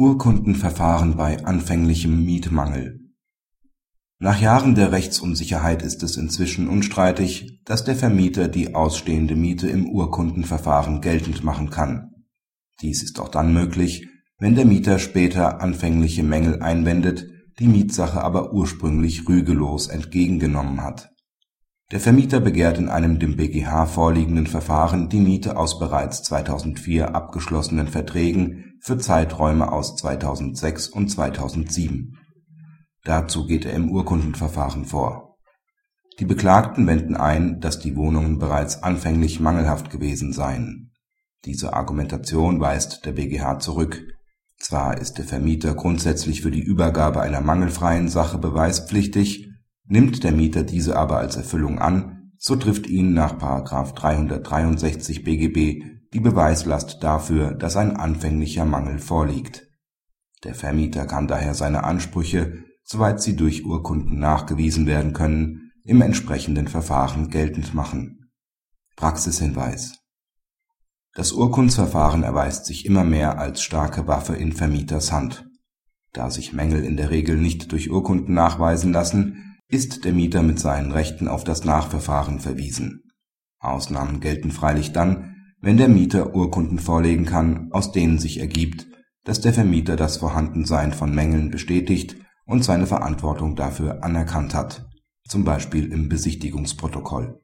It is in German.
Urkundenverfahren bei anfänglichem Mietmangel Nach Jahren der Rechtsunsicherheit ist es inzwischen unstreitig, dass der Vermieter die ausstehende Miete im Urkundenverfahren geltend machen kann. Dies ist auch dann möglich, wenn der Mieter später anfängliche Mängel einwendet, die Mietsache aber ursprünglich rügelos entgegengenommen hat. Der Vermieter begehrt in einem dem BGH vorliegenden Verfahren die Miete aus bereits 2004 abgeschlossenen Verträgen für Zeiträume aus 2006 und 2007. Dazu geht er im Urkundenverfahren vor. Die Beklagten wenden ein, dass die Wohnungen bereits anfänglich mangelhaft gewesen seien. Diese Argumentation weist der BGH zurück. Zwar ist der Vermieter grundsätzlich für die Übergabe einer mangelfreien Sache beweispflichtig, nimmt der Mieter diese aber als Erfüllung an, so trifft ihn nach § 363 BGB die Beweislast dafür, dass ein anfänglicher Mangel vorliegt. Der Vermieter kann daher seine Ansprüche, soweit sie durch Urkunden nachgewiesen werden können, im entsprechenden Verfahren geltend machen. Praxishinweis Das Urkundsverfahren erweist sich immer mehr als starke Waffe in Vermieters Hand. Da sich Mängel in der Regel nicht durch Urkunden nachweisen lassen, ist der Mieter mit seinen Rechten auf das Nachverfahren verwiesen. Ausnahmen gelten freilich dann wenn der Mieter Urkunden vorlegen kann, aus denen sich ergibt, dass der Vermieter das Vorhandensein von Mängeln bestätigt und seine Verantwortung dafür anerkannt hat, zum Beispiel im Besichtigungsprotokoll